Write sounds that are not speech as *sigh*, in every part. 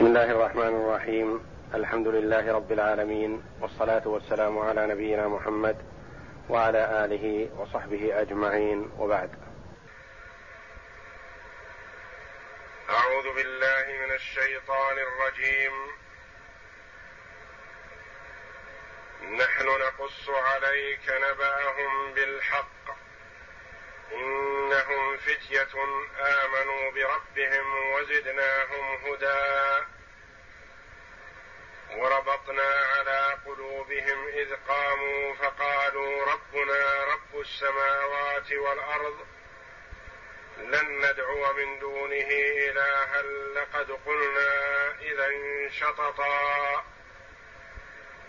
بسم الله الرحمن الرحيم. الحمد لله رب العالمين والصلاة والسلام على نبينا محمد وعلى آله وصحبه أجمعين. وبعد. أعوذ بالله من الشيطان الرجيم. نحن نقص عليك نبأهم بالحق. إنهم فتية آمنوا بربهم وزدناهم هدى. وربطنا على قلوبهم إذ قاموا فقالوا ربنا رب السماوات والأرض لن ندعو من دونه إلها لقد قلنا إذا شططا.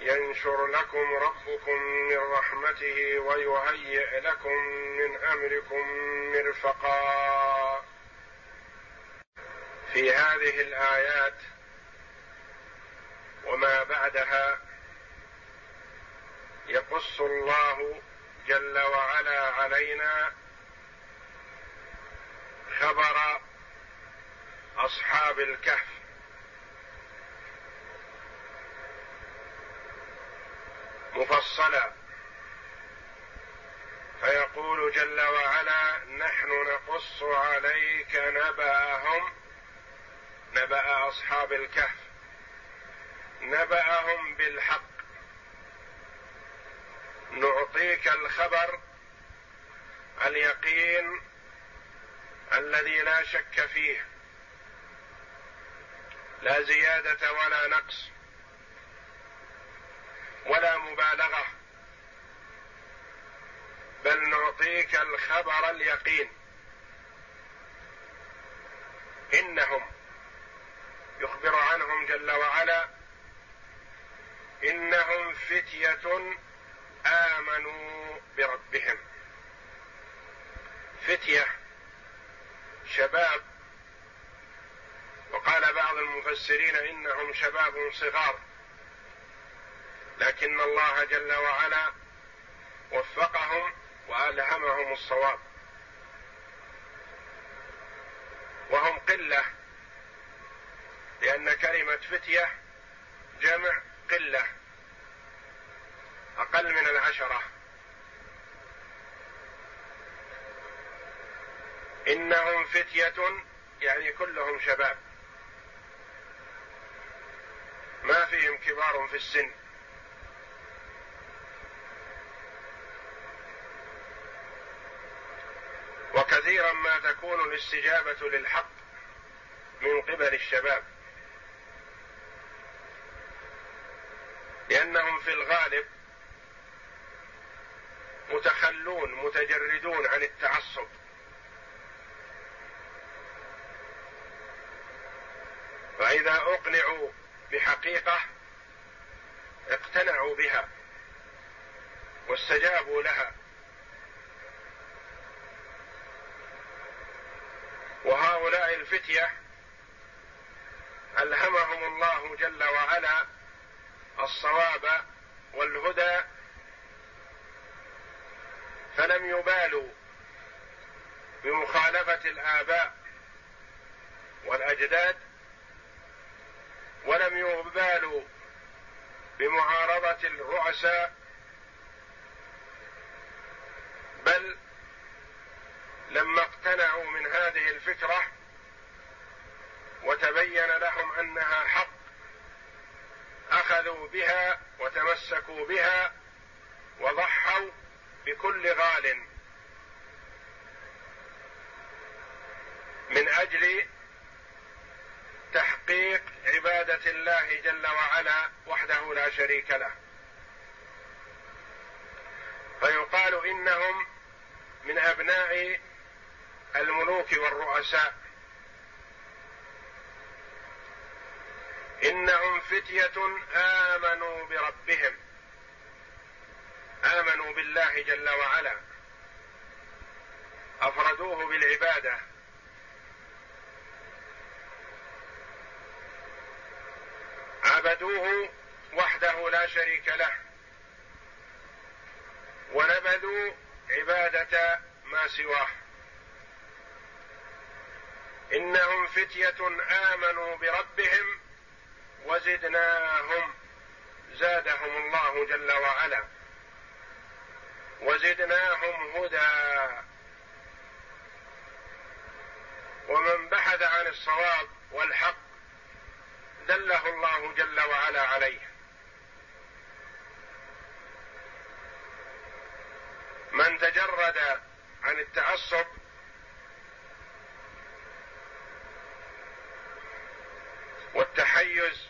ينشر لكم ربكم من رحمته ويهيئ لكم من أمركم مرفقا. في هذه الآيات وما بعدها يقص الله جل وعلا علينا خبر أصحاب الكهف. مفصلا فيقول جل وعلا نحن نقص عليك نبأهم. نبأ أصحاب الكهف. نبأهم بالحق. نعطيك الخبر اليقين الذي لا شك فيه. لا زيادة ولا نقص. ولا مبالغة. بل نعطيك الخبر اليقين. إنهم يخبر عنهم جل وعلا إنهم فتية آمنوا بربهم. فتية شباب. وقال بعض المفسرين إنهم شباب صغار. لكن الله جل وعلا وفقهم وألهمهم الصواب. وهم قلة لأن كلمة فتية جمع قلة أقل من العشرة. إنهم فتية يعني كلهم شباب. ما فيهم كبار في السن. وكثيرا ما تكون الاستجابة للحق من قبل الشباب. لأنهم في الغالب متخلون متجردون عن التعصب. فإذا أقنعوا بحقيقة اقتنعوا بها واستجابوا لها. وهؤلاء الفتية ألهمهم الله جل وعلا الصواب والهدى فلم يبالوا بمخالفة الآباء والأجداد ولم يبالوا بمعارضة الرؤساء بل لما اقتنعوا من هذه الفكرة وتبين لهم أنها حق أخذوا بها وتمسكوا بها وضحوا بكل غال. من أجل تحقيق عبادة الله جل وعلا وحده لا شريك له. فيقال إنهم من أبناء الملوك والرؤساء. إنهم فتية آمنوا بربهم. آمنوا بالله جل وعلا. أفردوه بالعبادة. عبدوه وحده لا شريك له. ونبذوا عبادة ما سواه. إنهم فتية آمنوا بربهم وزدناهم زادهم الله جل وعلا. وزدناهم هدى. ومن بحث عن الصواب والحق دله الله جل وعلا عليه. من تجرد عن التعصب والتحيز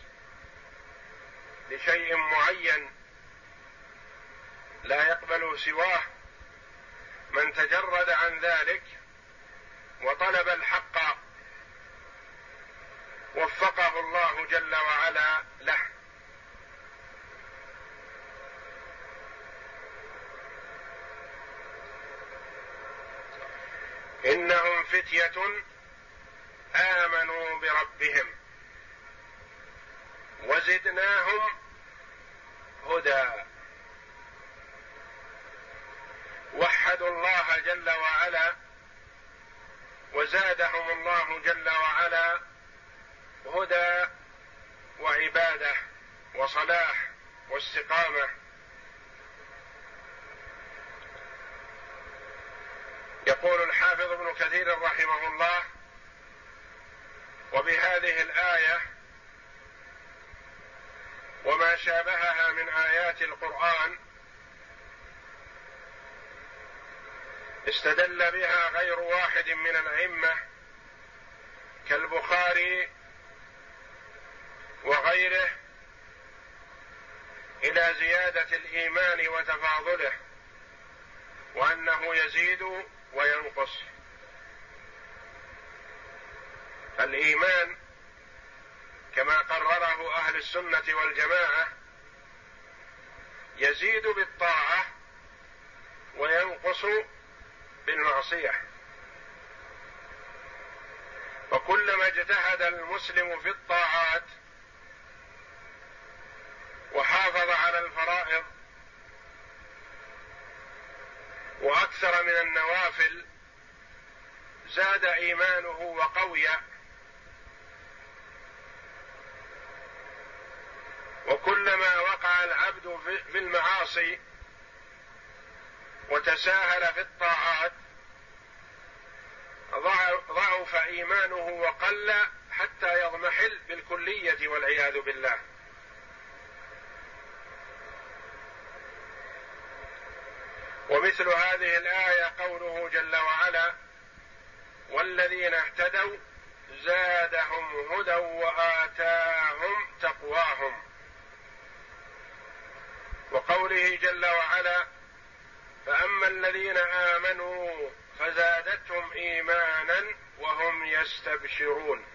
لشيء معين لا يقبل سواه من تجرد عن ذلك وطلب الحق وفقه الله جل وعلا له. إنهم فتية آمنوا بربهم. وزدناهم هدى. وحدوا الله جل وعلا وزادهم الله جل وعلا هدى وعبادة وصلاح واستقامة. يقول الحافظ ابن كثير رحمه الله وبهذه الآية وما شابهها من آيات القرآن استدل بها غير واحد من الأئمة كالبخاري وغيره إلى زيادة الإيمان وتفاضله وأنه يزيد وينقص. الإيمان كما قرره أهل السنة والجماعة يزيد بالطاعة وينقص بالمعصية. وكلما اجتهد المسلم في الطاعات وحافظ على الفرائض وأكثر من النوافل زاد إيمانه وقوي وكلما وقع العبد في المعاصي وتساهل في الطاعات ضعف إيمانه وقل حتى يضمحل بالكلية والعياذ بالله. ومثل هذه الآية قوله جل وعلا والذين اهتدوا زادهم هدى وآتاهم تقواهم وقوله جل وعلا فأما الذين آمنوا فزادتهم إيمانا وهم يستبشرون.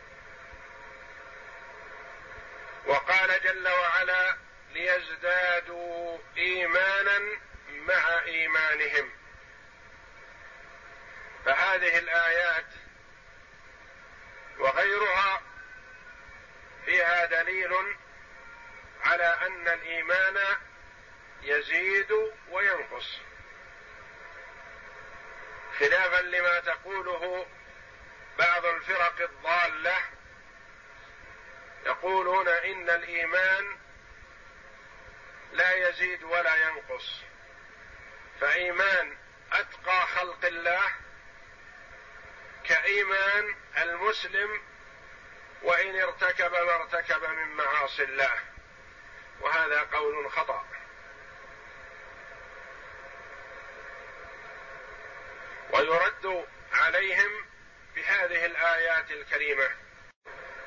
وقال جل وعلا ليزدادوا إيمانا مع إيمانهم. فهذه الآيات وغيرها فيها دليل على أن الإيمان يزيد وينقص. خلافا لما تقوله بعض الفرق الضالة يقولون إن الإيمان لا يزيد ولا ينقص. فإيمان أتقى خلق الله كإيمان المسلم وإن ارتكب ما ارتكب من معاصي الله. وهذا قول خطأ. ويرد عليهم بهذه الآيات الكريمة.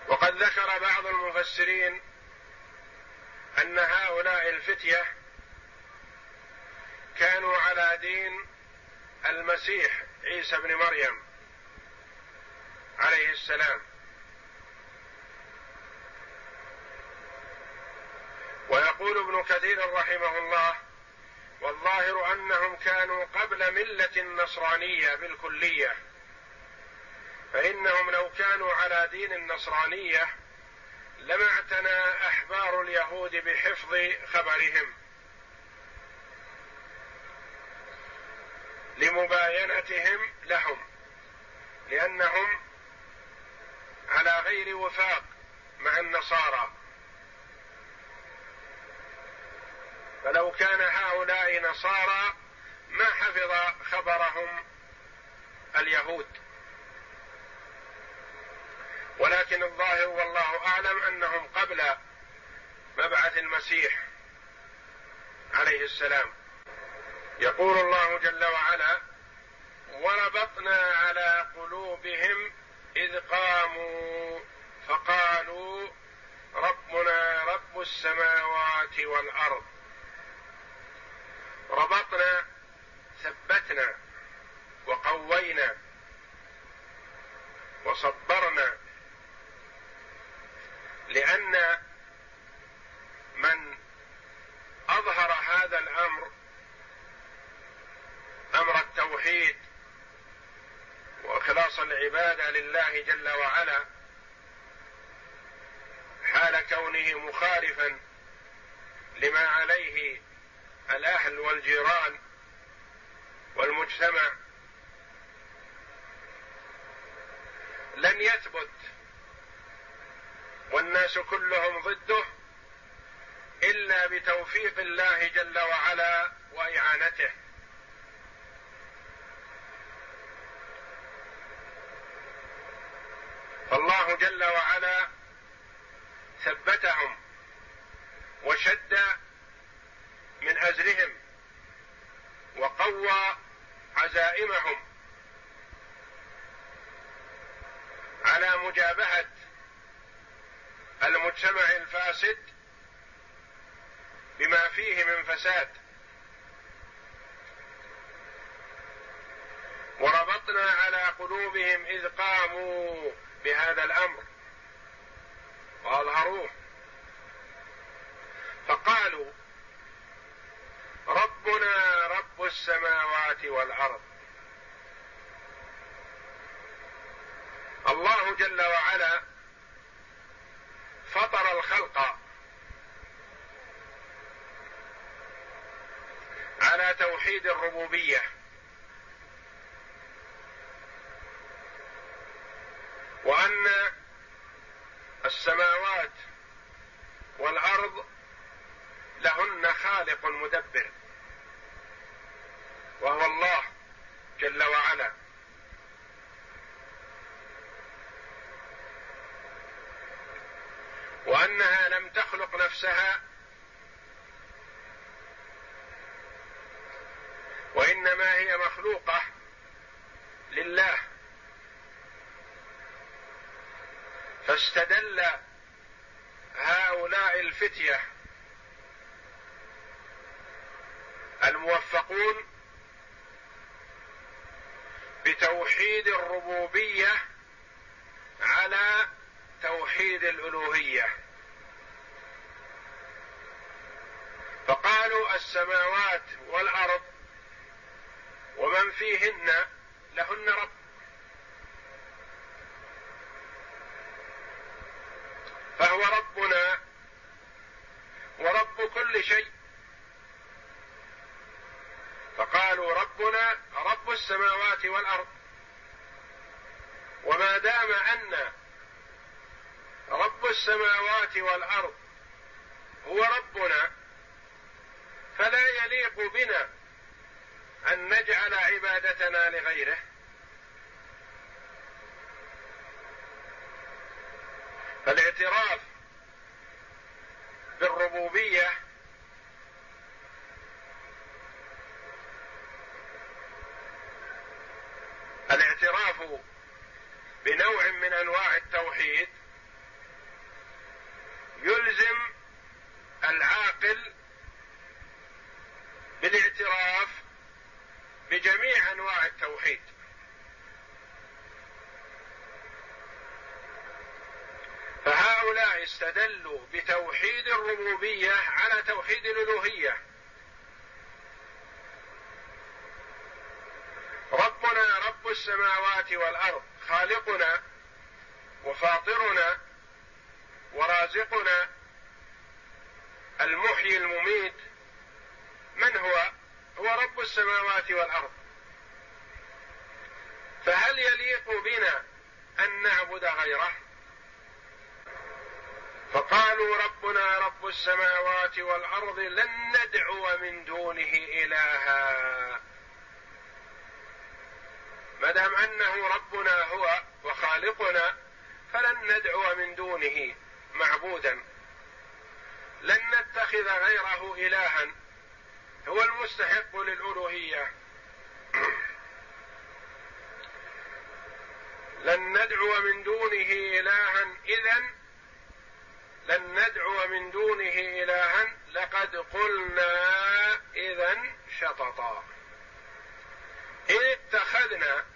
وقد ذكر بعض المفسرين أن هؤلاء الفتية كانوا على دين المسيح عيسى بن مريم عليه السلام. يقول ابن كثير رحمه الله والظاهر أنهم كانوا قبل ملة النصرانية بالكلية. فإنهم لو كانوا على دين النصرانية لما اعتنى أحبار اليهود بحفظ خبرهم. لمباينتهم لهم. لأنهم على غير وفاق مع النصارى. فلو كان هؤلاء نصارى ما حفظ خبرهم اليهود. ولكن الظاهر والله أعلم أنهم قبل مبعث المسيح عليه السلام. يقول الله جل وعلا وربطنا على قلوبهم إذ قاموا فقالوا ربنا رب السماوات والأرض ربطنا ثبتنا وقوينا وصبرنا لأن من أظهر هذا الأمر أمر التوحيد وإخلاص العبادة لله جل وعلا حال كونه مخالفا لما عليه الأهل والجيران والمجتمع لن يثبت والناس كلهم ضده إلا بتوفيق الله جل وعلا وإعانته. فالله جل وعلا ثبتهم وشد من ازرهم وقوى عزائمهم على مجابهة المجتمع الفاسد بما فيه من فساد. وربطنا على قلوبهم إذ قاموا بهذا الأمر. وأظهروه. فقالوا ربنا رب السماوات والأرض. الله جل وعلا فطر الخلق على توحيد الربوبية. وأن السماوات والأرض لهن خالق مدبر. وهو الله جل وعلا. وأنها لم تخلق نفسها وإنما هي مخلوقة لله. فاستدل هؤلاء الفتية الموفقون بتوحيد الربوبية على توحيد الألوهية. فقالوا السماوات والأرض ومن فيهن لهن رب. فهو ربنا ورب كل شيء. فقالوا ربنا رب السماوات والأرض. وما دام أن رب السماوات والأرض هو ربنا فلا يليق بنا أن نجعل عبادتنا لغيره. فالاعتراف بالربوبية الاعتراف بنوع من أنواع التوحيد يلزم العاقل بالاعتراف بجميع أنواع التوحيد. فهذا هؤلاء استدلوا بتوحيد الربوبية على توحيد الألوهية. ربنا رب السماوات والأرض خالقنا وفاطرنا ورازقنا المحيي المميت. من هو؟ هو رب السماوات والأرض. فهل يليق بنا أن نعبد غيره؟ فقالوا ربنا رب السماوات والأرض لن ندعو من دونه إلها. ما دام أنه ربنا هو وخالقنا فلن ندعو من دونه معبودا. لن نتخذ غيره إلها. هو المستحق للألوهية. *clears throat* لن ندعو من دونه إلها. اذا لن ندعو من دونه إلها. لقد قلنا اذا شططا. ان اتخذنا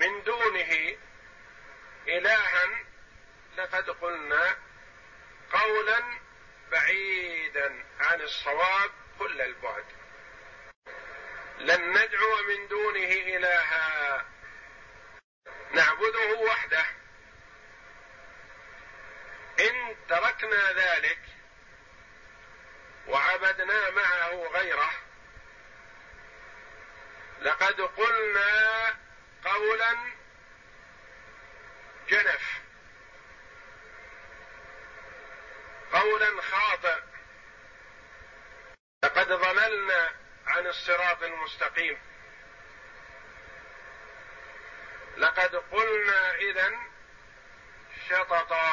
من دونه الها لقد قلنا قولا بعيدا عن الصواب كل البعد. لن ندعو من دونه إلها. نعبده وحده. إن تركنا ذلك وعبدنا معه غيره لقد قلنا قولا جنف. قولا خاطئ. لقد ضللنا عن الصراط المستقيم. لقد قلنا اذا شططا.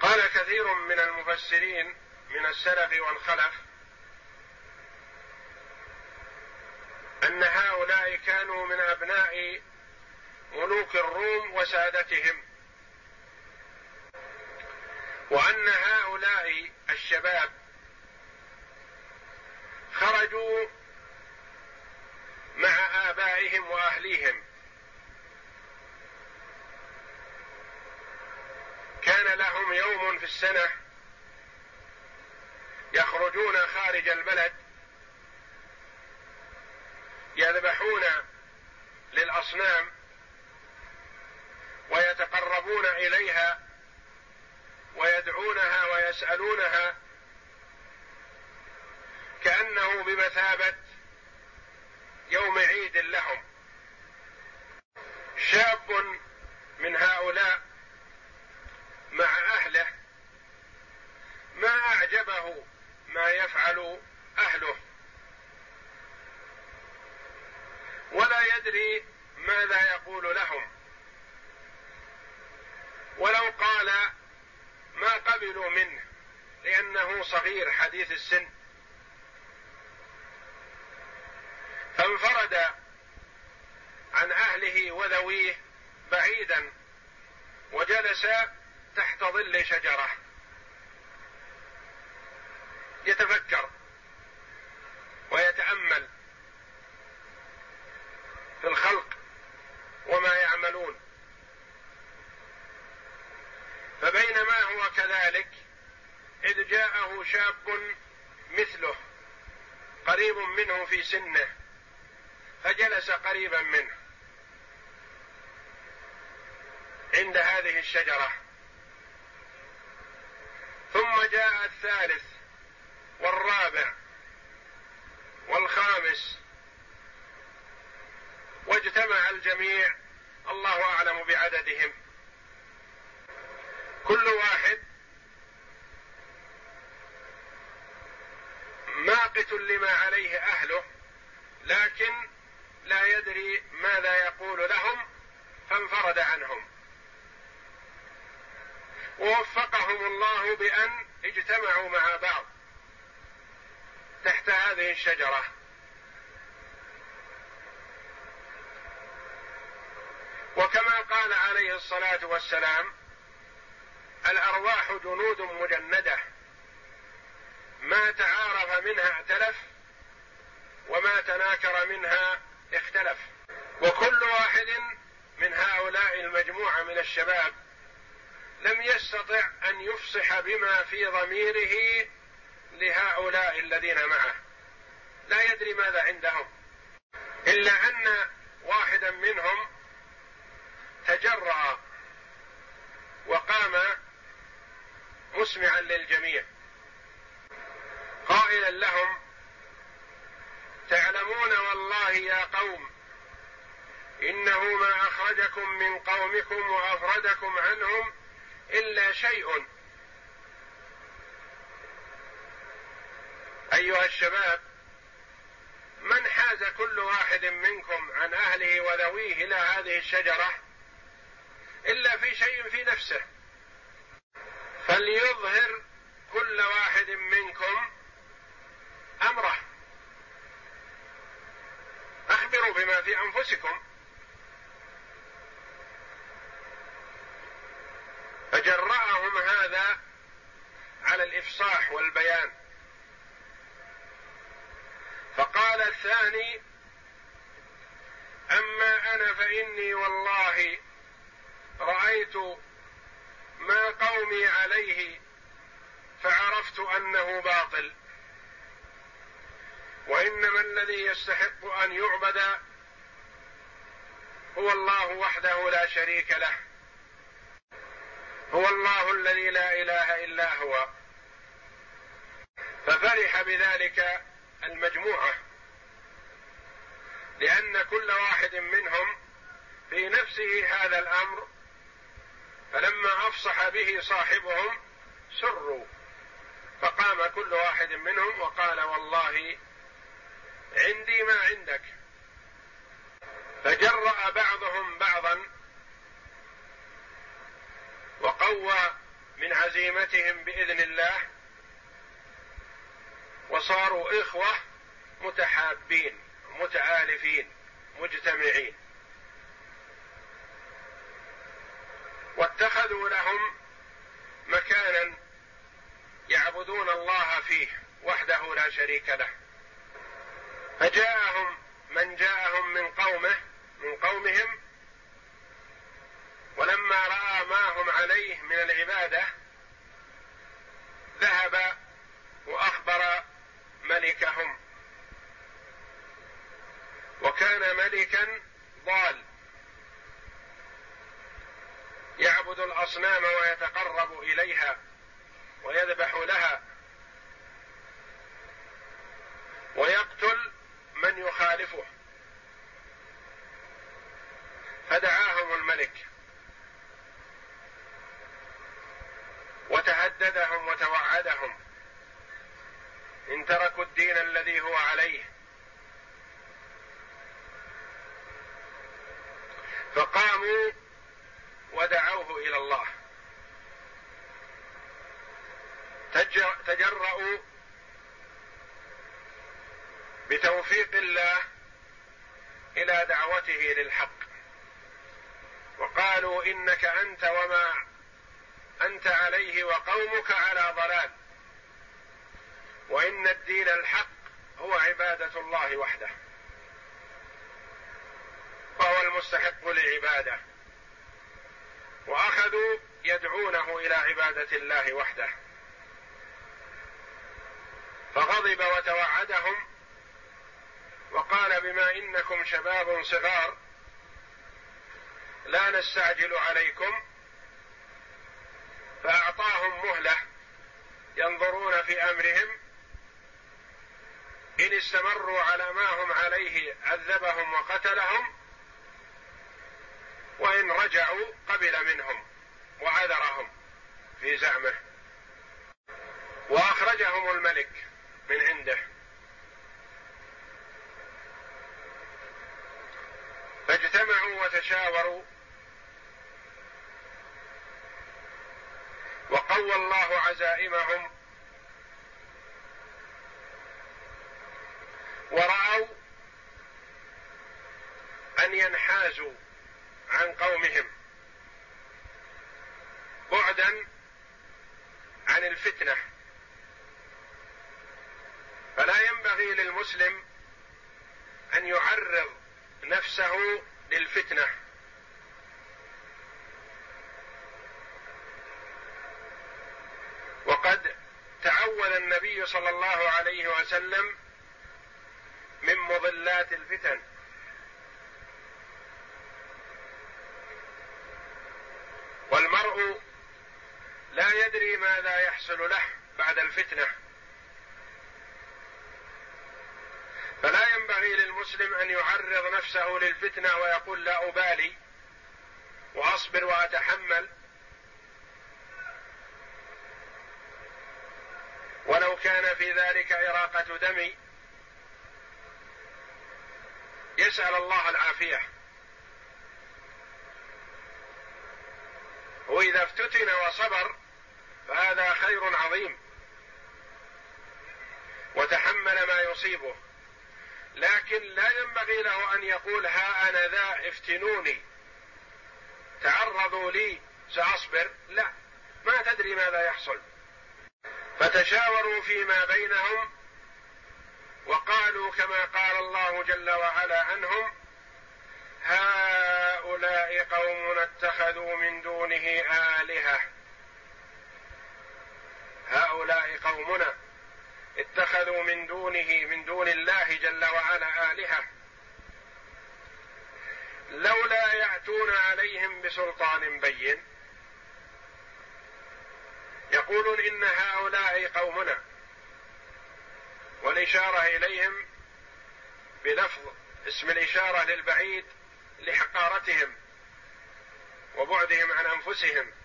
قال كثير من المفسرين من السلف والخلف أن هؤلاء كانوا من أبناء ملوك الروم وسادتهم. وأن هؤلاء الشباب خرجوا مع آبائهم وأهليهم. كان لهم يوم في السنة يخرجون خارج البلد يذبحون للأصنام ويتقربون إليها ويدعونها ويسألونها كأنه بمثابة يوم عيد لهم. شاب من هؤلاء مع أهله ما أعجبه ما يفعل أهله. ولا يدري ماذا يقول لهم. ولو قال ما قبلوا منه لأنه صغير حديث السن. فانفرد عن أهله وذويه بعيدا وجلس تحت ظل شجرة. يتفكر ويتأمل في الخلق وما يعملون فبينما هو كذلك اذ جاءه شاب مثله قريب منه في سنه فجلس قريبا منه. عند هذه الشجرة. ثم جاء الثالث والرابع والخامس. واجتمع الجميع الله أعلم بعددهم. كل واحد ماقت لما عليه أهله لكن لا يدري ماذا يقول لهم فانفرد عنهم. ووفقهم الله بأن اجتمعوا مع بعض تحت هذه الشجرة. وكما قال عليه الصلاة والسلام الأرواح جنود مجندة. ما تعارف منها ائتلف وما تناكر منها اختلف. وكل واحد من هؤلاء المجموعة من الشباب لم يستطع أن يفصح بما في ضميره لهؤلاء الذين معه. لا يدري ماذا عندهم. إلا أن واحدا منهم تجرأ وقام مسمعا للجميع. لهم. تعلمون والله يا قوم إنه ما أخرجكم من قومكم وأفردكم عنهم إلا شيء. أيها الشباب من حاز كل واحد منكم عن أهله وذويه إلى هذه الشجرة إلا في شيء في نفسه؟ فليظهر كل واحد منكم أمره. أخبروا بما في أنفسكم. فجرأهم هذا على الإفصاح والبيان. فقال الثاني أما أنا فإني والله رأيت ما قومي عليه فعرفت أنه باطل. وإنما الذي يستحق أن يعبد هو الله وحده لا شريك له. هو الله الذي لا إله إلا هو. ففرح بذلك المجموعة. لأن كل واحد منهم في نفسه هذا الأمر فلما أفصح به صاحبهم سروا فقام كل واحد منهم وقال والله عندي ما عندك. فجرأ بعضهم بعضا وقوى من عزيمتهم بإذن الله وصاروا إخوة متحابين متآلفين مجتمعين. واتخذوا لهم مكانا يعبدون الله فيه وحده لا شريك له. فجاءهم من جاءهم من قومه من قومهم ولما رأى ما هم عليه من العبادة ذهب وأخبر ملكهم. وكان ملكا ضال. يعبد الأصنام ويتقرب إليها ويذبح لها. ويقتل من يخالفه؟ فدعاهم الملك. وتهددهم وتوعدهم. إن تركوا الدين الذي هو عليه. فقاموا ودعوه إلى الله. تجرأوا بتوفيق الله إلى دعوته للحق. وقالوا إنك أنت وما أنت عليه وقومك على ضلال. وإن الدين الحق هو عبادة الله وحده. وهو المستحق للعبادة. وأخذوا يدعونه إلى عبادة الله وحده. فغضب وتوعدهم وقال بما إنكم شباب صغار لا نستعجل عليكم فأعطاهم مهلة ينظرون في أمرهم إن استمروا على ما هم عليه عذبهم وقتلهم وإن رجعوا قبل منهم وعذرهم في زعمه. وأخرجهم الملك من عنده. فاجتمعوا وتشاوروا. وقوى الله عزائمهم. ورأوا أن ينحازوا عن قومهم. بعدا عن الفتنة. فلا ينبغي للمسلم أن يعرض نفسه للفتنة. وقد تعول النبي صلى الله عليه وسلم من مضلات الفتن. والمرء لا يدري ماذا يحصل له بعد الفتنة. فلا ينبغي للمسلم أن يعرض نفسه للفتنة ويقول لا أبالي وأصبر وأتحمل. ولو كان في ذلك إراقة دم يسأل الله العافية. وإذا افتتن وصبر فهذا خير عظيم. وتحمل ما يصيبه. لكن لا ينبغي له أن يقول ها أنا ذا افتنوني. تعرضوا لي سأصبر. لا ما تدري ماذا يحصل. فتشاوروا فيما بينهم وقالوا كما قال الله جل وعلا عنهم هؤلاء قوم اتخذوا من دونه آلهة. هؤلاء قومنا. اتخذوا من دونه من دون الله جل وعلا آلهة. لولا يأتون عليهم بسلطان بين. يقولون إن هؤلاء قومنا. والإشارة إليهم بلفظ اسم الإشارة للبعيد لحقارتهم وبعدهم عن أنفسهم.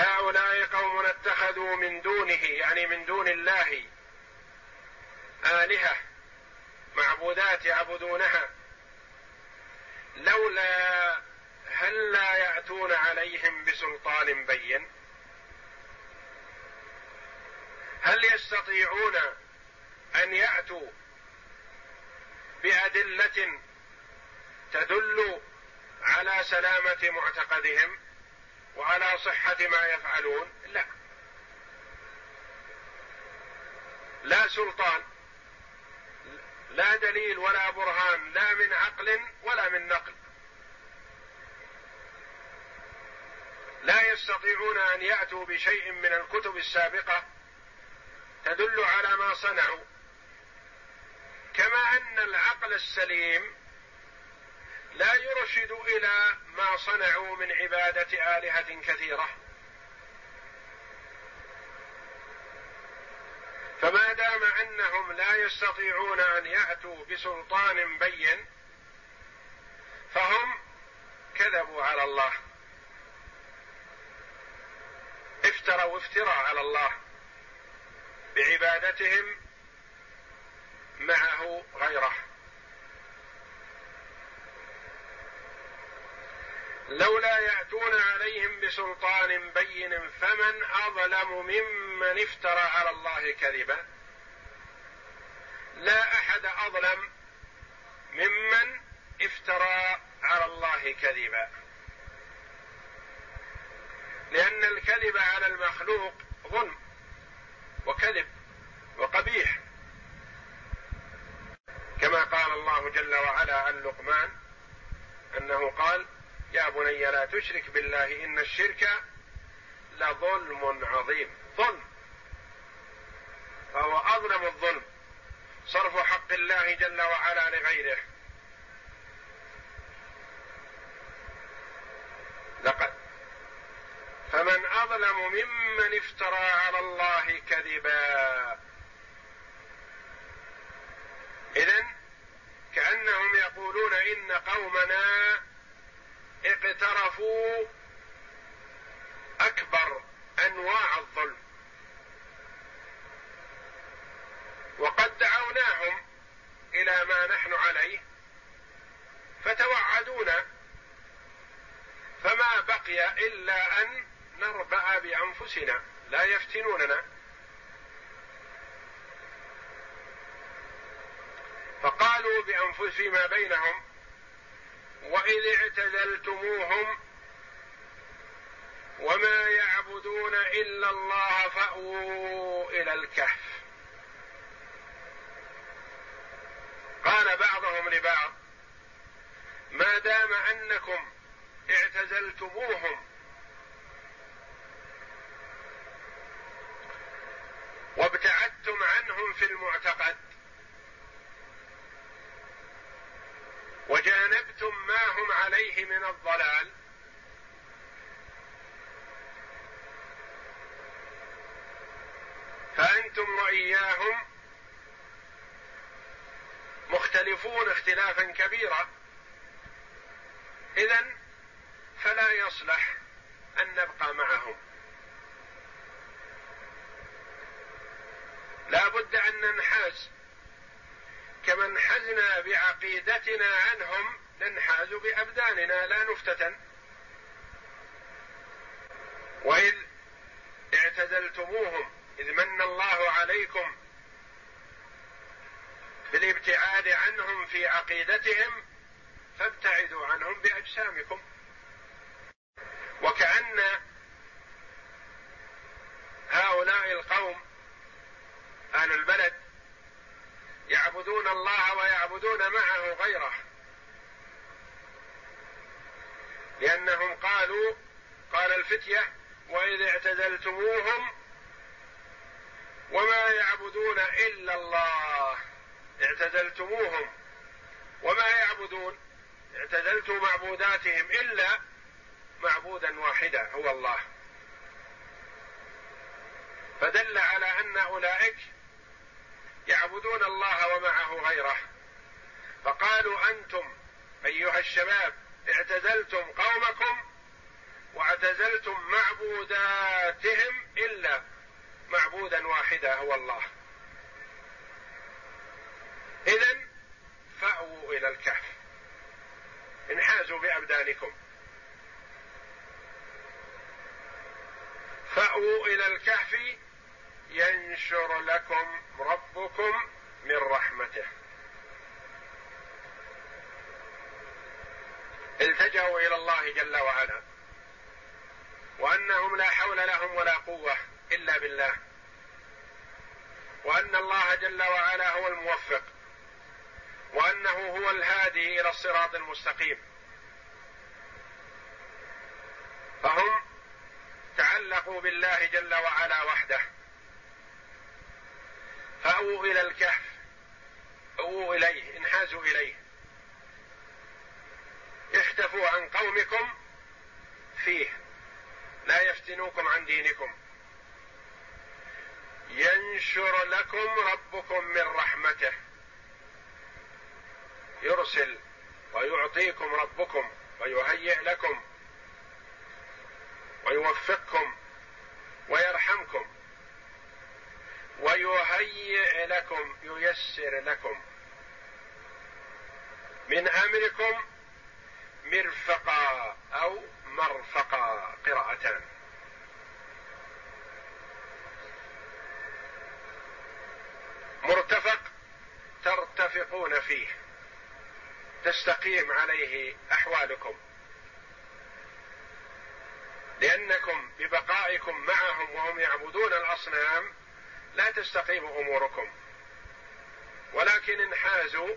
هؤلاء قوم اتخذوا من دونه يعني من دون الله آلهة معبودات يعبدونها. لولا هل لا يأتون عليهم بسلطان بين؟ هل يستطيعون أن يأتوا بأدلة تدل على سلامة معتقدهم؟ وعلى صحة ما يفعلون؟ لا. لا سلطان لا دليل ولا برهان لا من عقل ولا من نقل. لا يستطيعون أن يأتوا بشيء من الكتب السابقة تدل على ما صنعوا. كما أن العقل السليم لا يرشد إلى ما صنعوا من عبادة آلهة كثيرة. فما دام أنهم لا يستطيعون أن يأتوا بسلطان بين فهم كذبوا على الله. افتروا افتراء على الله بعبادتهم معه غيره. لولا يأتون عليهم بسلطان بين فمن أظلم ممن افترى على الله كذبا. لا أحد أظلم ممن افترى على الله كذبا. لأن الكذب على المخلوق ظلم وكذب وقبيح. كما قال الله جل وعلا عن لقمان أنه قال يا بني لا تشرك بالله إن الشرك لظلم عظيم. ظلم. فهو أظلم الظلم. صرف حق الله جل وعلا لغيره. لقد. فمن أظلم ممن افترى على الله كذبا. اذا كأنهم يقولون إن قومنا اقترفوا أكبر أنواع الظلم. وقد دعوناهم إلى ما نحن عليه فتوعدونا فما بقي إلا أن نربع بأنفسنا لا يفتنوننا. فقالوا بأنفسهم بينهم واذ اعتزلتموهم وما يعبدون إلا الله فأووا إلى الكهف. قال بعضهم لبعض ما دام أنكم اعتزلتموهم وابتعدتم عنهم في المعتقد وجانبتم ما هم عليه من الضلال. فأنتم وإياهم مختلفون اختلافا كبيرا. اذا فلا يصلح أن نبقى معهم. لا بد أن ننحاز. كما انحزنا بعقيدتنا عنهم ننحاز بأبداننا لا نفتتن. وإذ اعتزلتموهم إذ من الله عليكم بالابتعاد عنهم في عقيدتهم فابتعدوا عنهم بأجسامكم. وكأن هؤلاء القوم أهل البلد يعبدون الله ويعبدون معه غيره. لأنهم قالوا قال الفتية وإذ اعتزلتموهم وما يعبدون إلا الله. اعتزلتموهم وما يعبدون اعتزلتم معبوداتهم إلا معبودا واحدا هو الله. فدل على أن أولئك يعبدون الله ومعه غيره. فقالوا أنتم أيها الشباب اعتزلتم قومكم واعتزلتم معبوداتهم إلا معبودا واحدا هو الله. اذا فأووا إلى الكهف. انحازوا بأبدانكم. فأووا إلى الكهف ينشر لكم ربكم من رحمته. التجأوا إلى الله جل وعلا. وأنهم لا حول لهم ولا قوة إلا بالله. وأن الله جل وعلا هو الموفق. وأنه هو الهادي إلى الصراط المستقيم. فهم تعلقوا بالله جل وعلا وحده. فأووا إلى الكهف. أووا إليه انحازوا إليه. اختفوا عن قومكم فيه. لا يفتنوكم عن دينكم. ينشر لكم ربكم من رحمته. يرسل ويعطيكم ربكم ويهيئ لكم ويوفقكم ويرحمكم. ويهيئ لكم ييسر لكم. من أمركم مرفقا أو مرفقا قراءتان مرتفق ترتفقون فيه. تستقيم عليه أحوالكم. لأنكم ببقائكم معهم وهم يعبدون الأصنام لا تستقيم أموركم. ولكن انحازوا.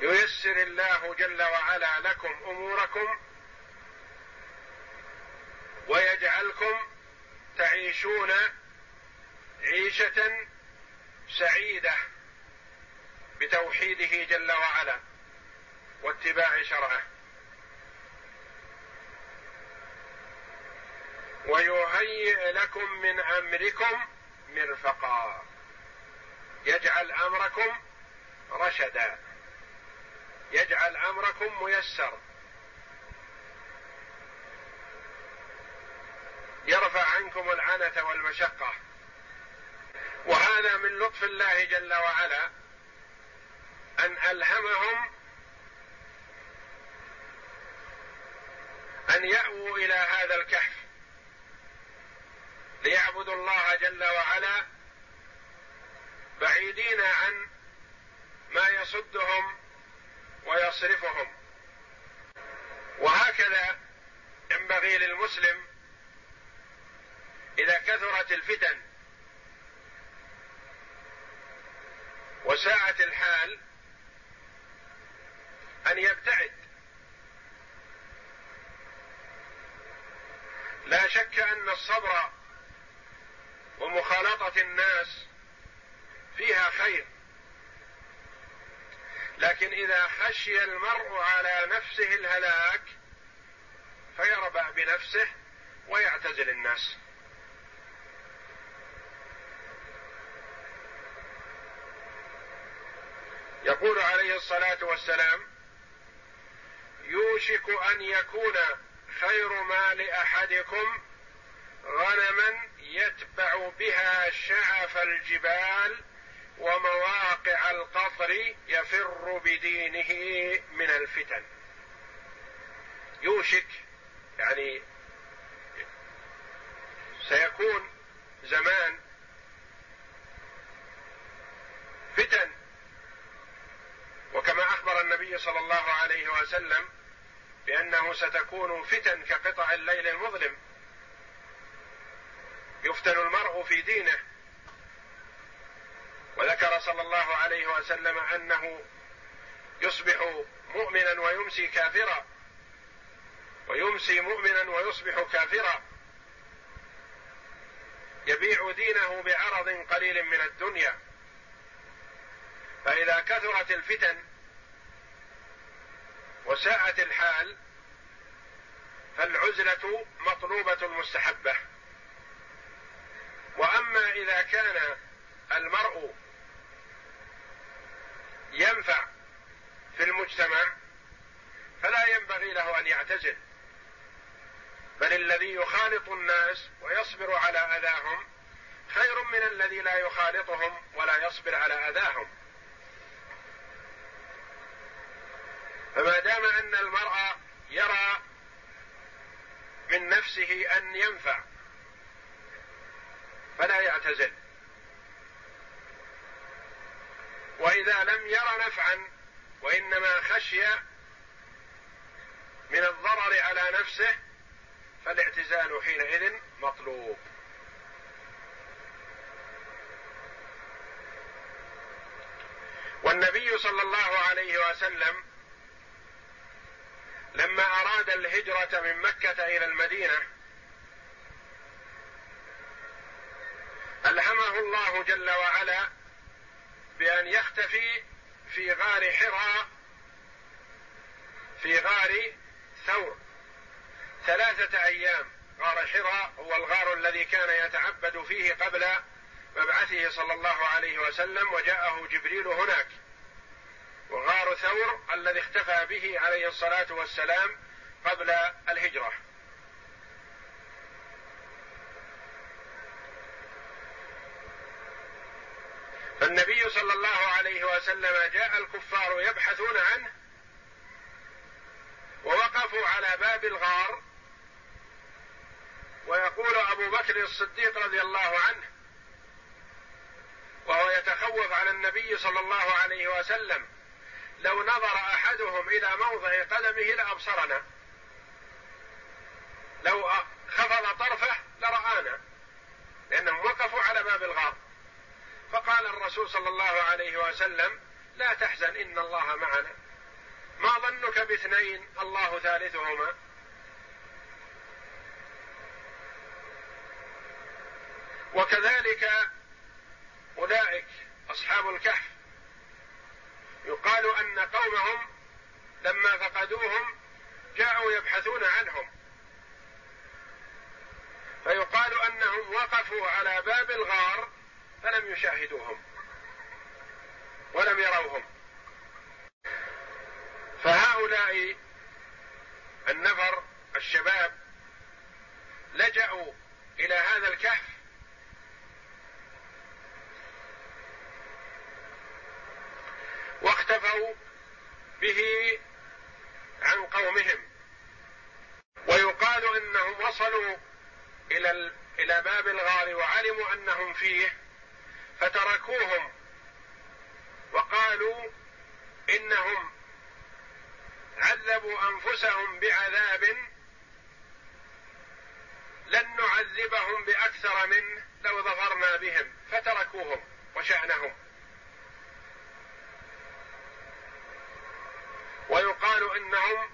ييسر الله جل وعلا لكم أموركم ويجعلكم تعيشون عيشة سعيدة بتوحيده جل وعلا واتباع شرعه. ويهيئ لكم من أمركم مرفقا. يجعل أمركم رشدا. يجعل أمركم ميسر يرفع عنكم العنة والمشقة. وهذا من لطف الله جل وعلا أن ألهمهم أن يأووا إلى هذا الكهف. ليعبدوا الله جل وعلا بعيدين عن ما يصدهم ويصرفهم. وهكذا ينبغي للمسلم إذا كثرت الفتن وساءت الحال أن يبتعد. لا شك أن الصبر ومخالطة الناس فيها خير. لكن إذا خشي المرء على نفسه الهلاك فيربع بنفسه ويعتزل الناس. يقول عليه الصلاة والسلام يوشك أن يكون خير ما لاحدكم غنما يتبع بها شعف الجبال ومواقع القطر يفر بدينه من الفتن. يوشك يعني سيكون زمان فتن. وكما أخبر النبي صلى الله عليه وسلم بأنه ستكون فتن كقطع الليل المظلم. يفتن المرء في دينه. وذكر صلى الله عليه وسلم أنه يصبح مؤمنا ويمسي كافرا. ويمسي مؤمنا ويصبح كافرا. يبيع دينه بعرض قليل من الدنيا. فإذا كثرت الفتن وساءت الحال فالعزلة مطلوبة مستحبه وأما إذا كان المرء ينفع في المجتمع فلا ينبغي له أن يعتزل بل الذي يخالط الناس ويصبر على أذاهم خير من الذي لا يخالطهم ولا يصبر على أذاهم. فما دام أن المرء يرى من نفسه أن ينفع فلا يعتزل. وإذا لم ير نفعا وإنما خشي من الضرر على نفسه فالاعتزال حينئذ مطلوب. والنبي صلى الله عليه وسلم لما أراد الهجرة من مكة إلى المدينة الهمه الله جل وعلا بأن يختفي في غار حراء في غار ثور. ثلاثة أيام غار حراء هو الغار الذي كان يتعبد فيه قبل مبعثه صلى الله عليه وسلم وجاءه جبريل هناك. وغار ثور الذي اختفى به عليه الصلاة والسلام قبل الهجرة. فالنبي صلى الله عليه وسلم جاء الكفار يبحثون عنه ووقفوا على باب الغار ويقول أبو بكر الصديق رضي الله عنه وهو يتخوف على النبي صلى الله عليه وسلم لو نظر أحدهم إلى موضع قدمه لأبصرنا لو خفض طرفه لرآنا لأنهم وقفوا على باب الغار. فقال الرسول صلى الله عليه وسلم لا تحزن إن الله معنا. ما ظنك باثنين الله ثالثهما. وكذلك أولئك أصحاب الكهف. يقال أن قومهم لما فقدوهم جاءوا يبحثون عنهم. فيقال أنهم وقفوا على باب الغار فلم يشاهدوهم ولم يروهم. فهؤلاء النفر الشباب لجأوا إلى هذا الكهف واختفوا به عن قومهم. ويقال إنهم وصلوا إلى إلى باب الغار وعلموا أنهم فيه فتركوهم وقالوا إنهم عذبوا أنفسهم بعذاب لن نعذبهم بأكثر منه لو ظفرنا بهم فتركوهم وشأنهم. ويقال إنهم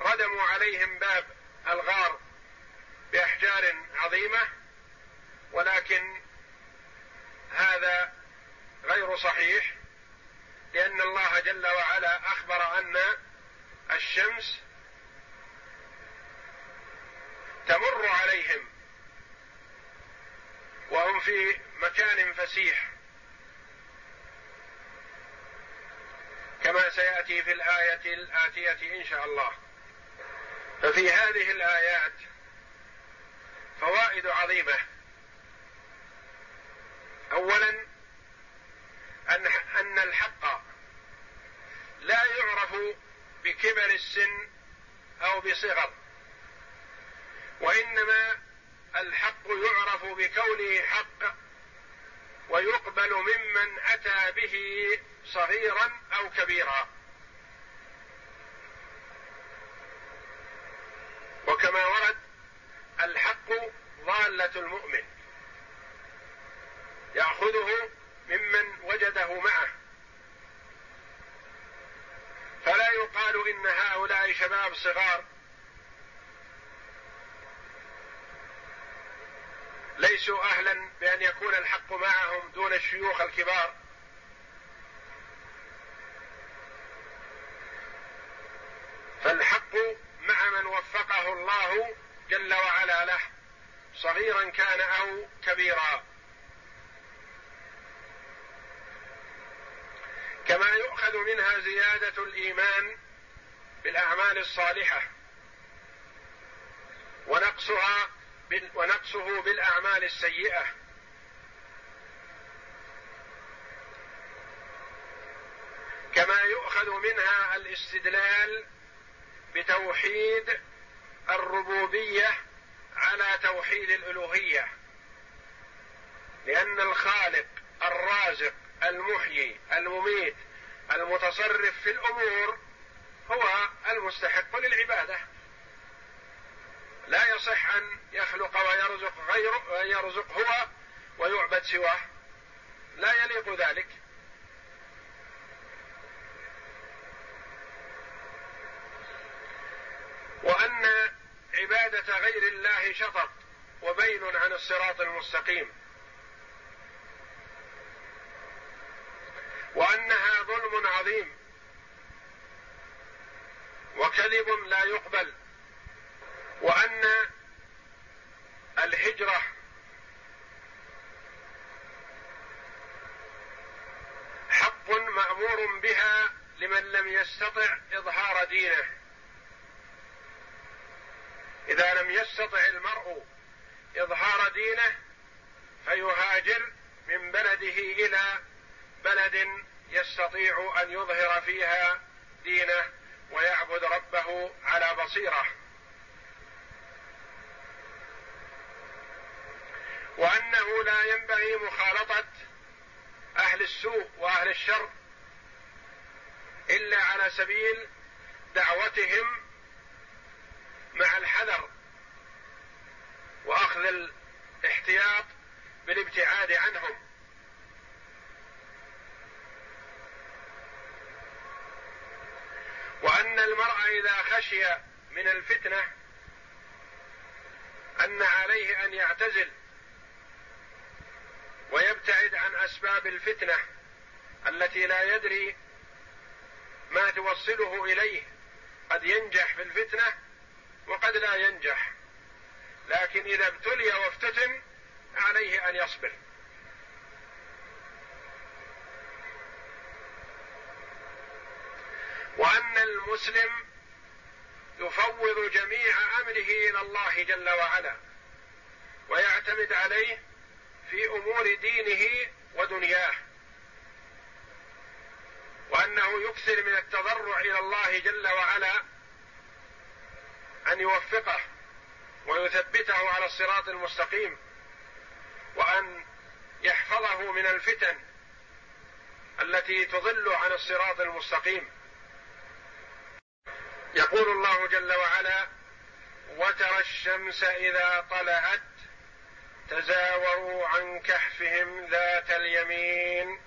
ردموا عليهم باب الغار بإحجار عظيمة ولكن هذا غير صحيح لأن الله جل وعلا أخبر أن الشمس تمر عليهم وهم في مكان فسيح. كما سيأتي في الآية الآتية إن شاء الله. ففي هذه الآيات فوائد عظيمة اولا ان ان الحق لا يعرف السن أو بصغر. وإنما الحق يعرف بكونه حق ويقبل ممن أتى به صغيرا أو كبيرا وكما ورد الحق ضاله المؤمن ياخذه ممن وجده معه فلا يقال ان هؤلاء شباب صغار ليسوا أهلا بأن يكون الحق معهم دون الشيوخ الكبار. فالحق مع من وفقه الله جل وعلا له صغيرا كان أو كبيرا. كما يؤخذ منها زيادة الإيمان بالأعمال الصالحة ونقصها ونقصه بالأعمال السيئة. كما يؤخذ منها الاستدلال بتوحيد الربوبية على توحيد الألوهية. لأن الخالق الرازق المحيي المميت المتصرف في الأمور هو المستحق للعبادة. لا يصح أن يخلق ويرزق غيره ويرزق هو ويعبد سواه. لا يليق ذلك. وأن عبادة غير الله شطط وبين عن الصراط المستقيم. وأنها ظلم عظيم. وكذب لا يقبل. وأن الهجرة حق مأمور بها لمن لم يستطع إظهار دينه. إذا لم يستطع المرء إظهار دينه فيهاجر من بلده إلى بلد يستطيع أن يظهر فيها دينه ويعبد ربه على بصيرة. وأنه لا ينبغي مخالطة أهل السوء وأهل الشر إلا على سبيل دعوتهم مع الحذر وأخذ الاحتياط بالابتعاد عنهم. وأن المرء إذا خشي من الفتنة أن عليه أن يعتزل ويبتعد عن أسباب الفتنة التي لا يدري ما توصله إليه. قد ينجح في الفتنة وقد لا ينجح لكن إذا ابتلي وافتتن عليه أن يصبر. وأن المسلم يفوض جميع أمره إلى الله جل وعلا ويعتمد عليه في أمور دينه ودنياه. وأنه يكثر من التضرع إلى الله جل وعلا أن يوفقه ويثبته على الصراط المستقيم وأن يحفظه من الفتن التي تضل عن الصراط المستقيم. يقول الله جل وعلا وترى الشمس إذا طلعت تزاوروا عن كهفهم ذات اليمين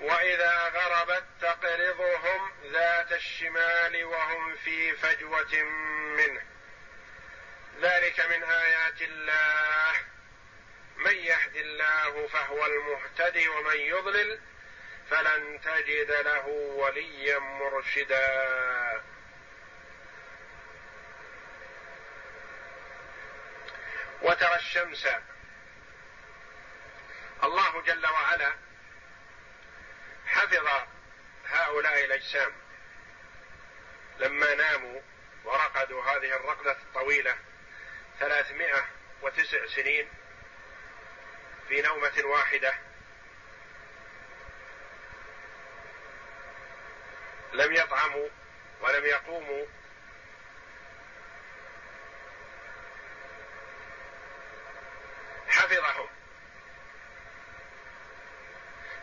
وإذا غربت تقرضهم ذات الشمال وهم في فجوة منه. ذلك من آيات الله. من يهد الله فهو المهتدي ومن يضلل فلن تجد له وليا مرشدا. وترى الشمس. الله جل وعلا حفظ هؤلاء الأجسام. لما ناموا ورقدوا هذه الرقدة الطويلة ثلاثمائة وتسع سنين في نومة واحدة. لم يطعموا ولم يقوموا حفظهم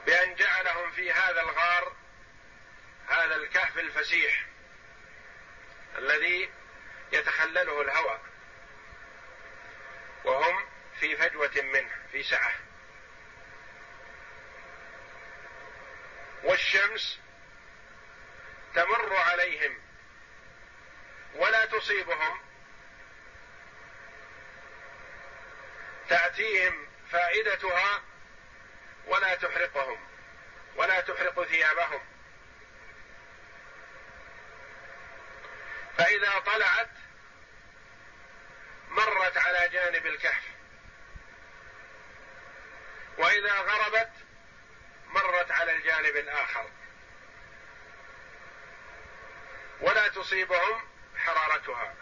بأن جعلهم في هذا الغار هذا الكهف الفسيح الذي يتخلله الهواء وهم في فجوة منه في سعة والشمس تمر عليهم ولا تصيبهم تأتيهم فائدتها ولا تحرقهم ولا تحرق ثيابهم. فإذا طلعت مرت على جانب الكهف وإذا غربت مرت على الجانب الآخر. ولا تصيبهم حرارتها.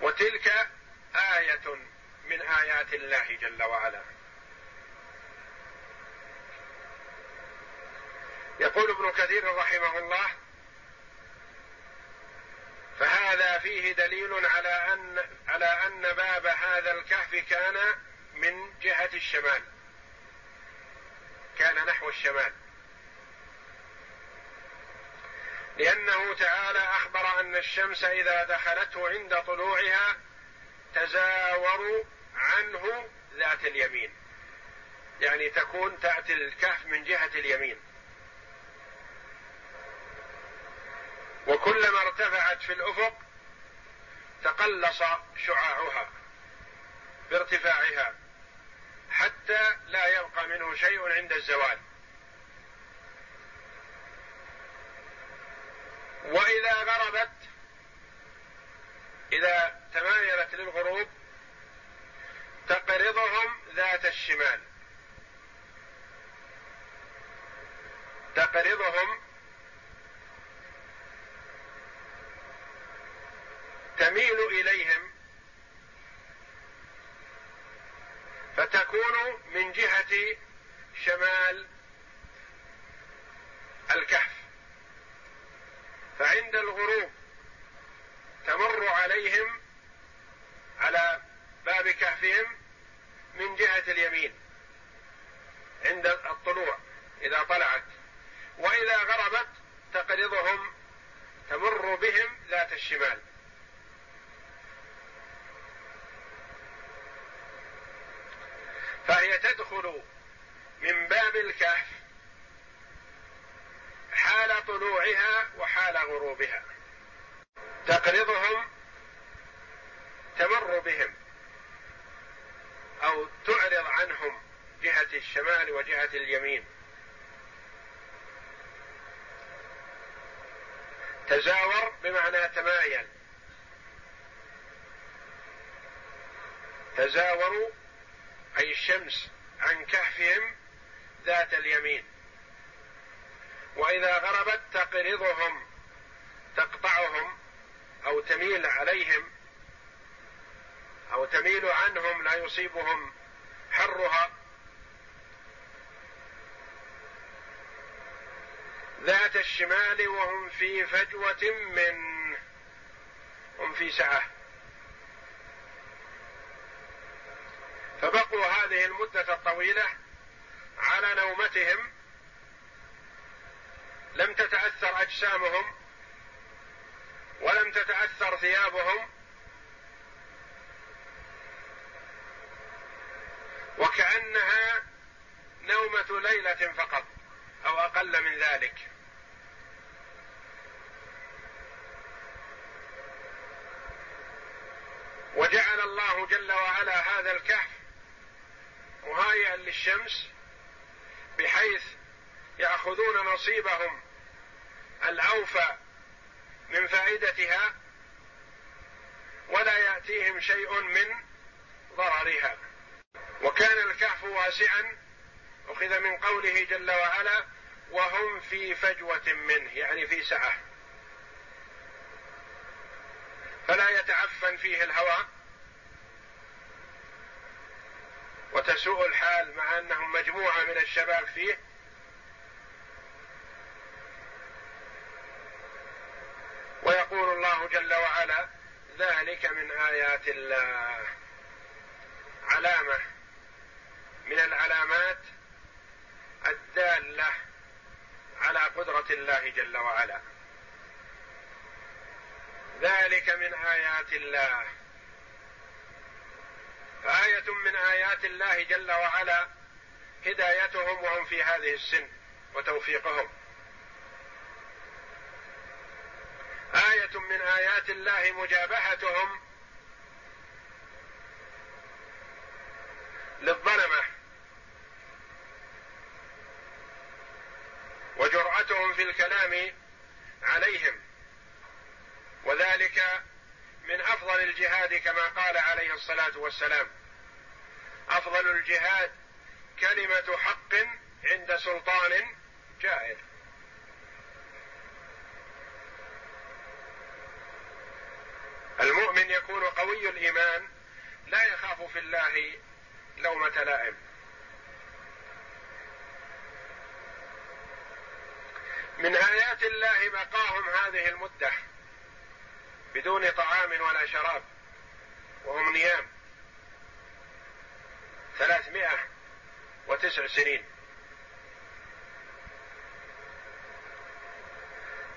وتلك آية من آيات الله جل وعلا. يقول ابن كثير رحمه الله فهذا فيه دليل على أن على أن باب هذا الكهف كان من جهة الشمال. كان نحو الشمال. لأنه تعالى أخبر أن الشمس إذا دخلته عند طلوعها تزاوروا عنه ذات اليمين. يعني تكون تأتي الكهف من جهة اليمين. وكلما ارتفعت في الأفق تقلص شعاعها بارتفاعها حتى لا يبقى منه شيء عند الزوال. وإذا غربت إذا تمايلت للغروب تقرضهم ذات الشمال. تقرضهم تميل إليهم فتكون من جهة شمال الكهف. فعند الغروب تمر عليهم على باب كهفهم من جهة اليمين عند الطلوع إذا طلعت وإذا غربت تقرضهم تمر بهم ذات الشمال. فهي تدخل من باب الكهف حال طلوعها وحال غروبها. تقرضهم تمر بهم أو تعرض عنهم جهة الشمال وجهة اليمين. تزاور بمعنى تمايل. تزاوروا أي الشمس عن كهفهم ذات اليمين. وإذا غربت تقرضهم تقطعهم أو تميل عليهم أو تميل عنهم لا يصيبهم حرها. ذات الشمال وهم في فجوة منه هم في سعه فبقوا هذه المدة الطويلة على نومتهم لم تتأثر أجسامهم ولم تتأثر ثيابهم وكأنها نومة ليلة فقط أو أقل من ذلك. جعل الله جل وعلا هذا الكهف مهيئا للشمس بحيث ياخذون نصيبهم الاوفى من فائدتها ولا ياتيهم شيء من ضررها. وكان الكهف واسعا أخذ من قوله جل وعلا وهم في فجوة منه. يعني في سعة. فلا يتعفن فيه الهواء وتسوء الحال مع أنهم مجموعة من الشباب فيه ويقول الله جل وعلا ذلك من آيات الله. علامة من العلامات الدالة على قدرة الله جل وعلا. ذلك من آيات الله. فآية من آيات الله جل وعلا هدايتهم وهم في هذه السن وتوفيقهم آية من آيات الله مجابهتهم للظلمة وجرأتهم في الكلام عليهم وذلك من أفضل الجهاد كما قال عليه الصلاة والسلام. أفضل الجهاد كلمة حق عند سلطان جائر المؤمن يكون قوي الإيمان لا يخاف في الله لومة لائم. من آيات الله بقاهم هذه المدة بدون طعام ولا شراب وهم نيام. ثلاثمائة وتسع سنين.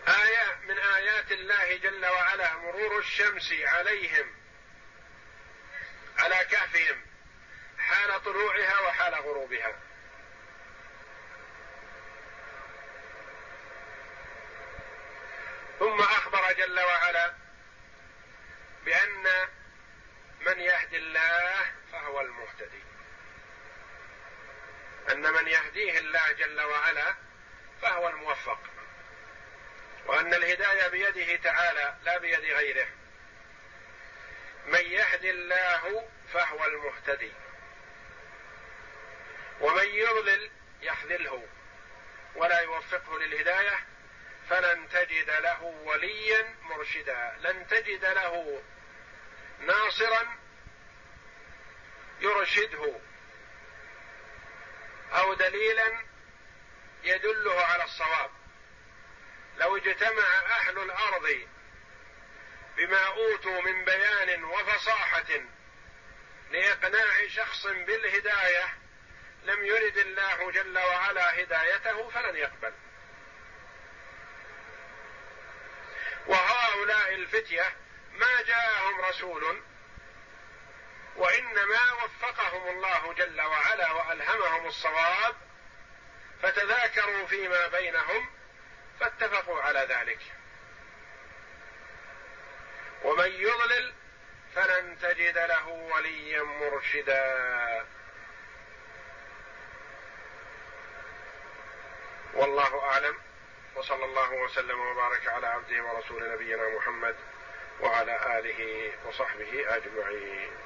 آية من آيات الله جل وعلا مرور الشمس عليهم على كهفهم حال طلوعها وحال غروبها. ثم أخبر جل وعلا بأن من يهدي الله فهو المهتدي. أن من يهديه الله جل وعلا فهو الموفق. وأن الهداية بيده تعالى لا بيد غيره. من يهدي الله فهو المهتدي. ومن يضلل يخذله ولا يوفقه للهداية فلن تجد له وليا مرشدا. لن تجد له ناصرا يرشده. أو دليلا يدله على الصواب. لو اجتمع أهل الأرض بما أوتوا من بيان وفصاحة لإقناع شخص بالهداية لم يرد الله جل وعلا هدايته فلن يقبل. وهؤلاء الفتية ما جاءهم رسول وإنما وفقهم الله جل وعلا وألهمهم الصواب فتذاكروا فيما بينهم فاتفقوا على ذلك. ومن يضلل فلن تجد له وليا مرشدا. والله أعلم. وصلى الله وسلم وبارك على عبده ورسول نبينا محمد وعلى آله وصحبه أجمعين.